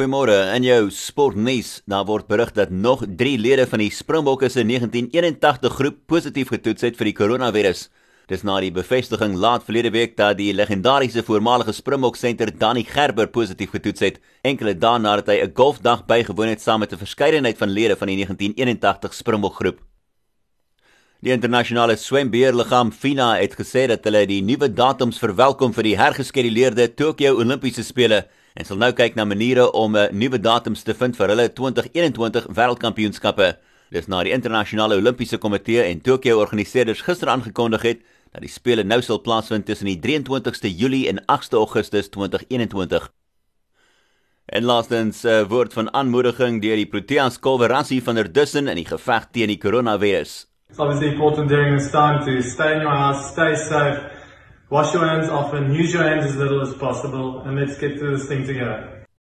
Goeiemôre. In jou sportnuus, daar word berig dat nog 3 lede van die Springbokke se 1981 groep positief getoets het vir die koronavirus. Dis na die bevestiging laat verlede week dat die legendariese voormalige Springbok senter Danny Gerber positief getoets het, enkele dae nadat hy 'n golfdag bygewoon het saam met 'n verskeidenheid van lede van die 1981 Springbok groep. Die internasionale swembeheerliggaam FINA het gesê dat hulle die nuwe datums verwelkom vir die hergeskeduleerde Tokio Olimpiese spele en sal nou kyk na maniere om 'n nuwe datums te vind vir hulle 2021 wêreldkampioenskappe. Dis na die internasionale Olimpiese komitee en Tokio organiseerders gister aangekondig het dat die spele nou sal plaasvind tussen die 23ste Julie en 8ste Augustus 2021. En laastens 'n woord van aanmoediging deur die Proteas Kolwerasie van der Dussen in die geveg teen die koronavirus. It's obviously important during this time to stay in your house, stay safe, Wash your hands often, use your hands as little as possible, and let's get through this thing together.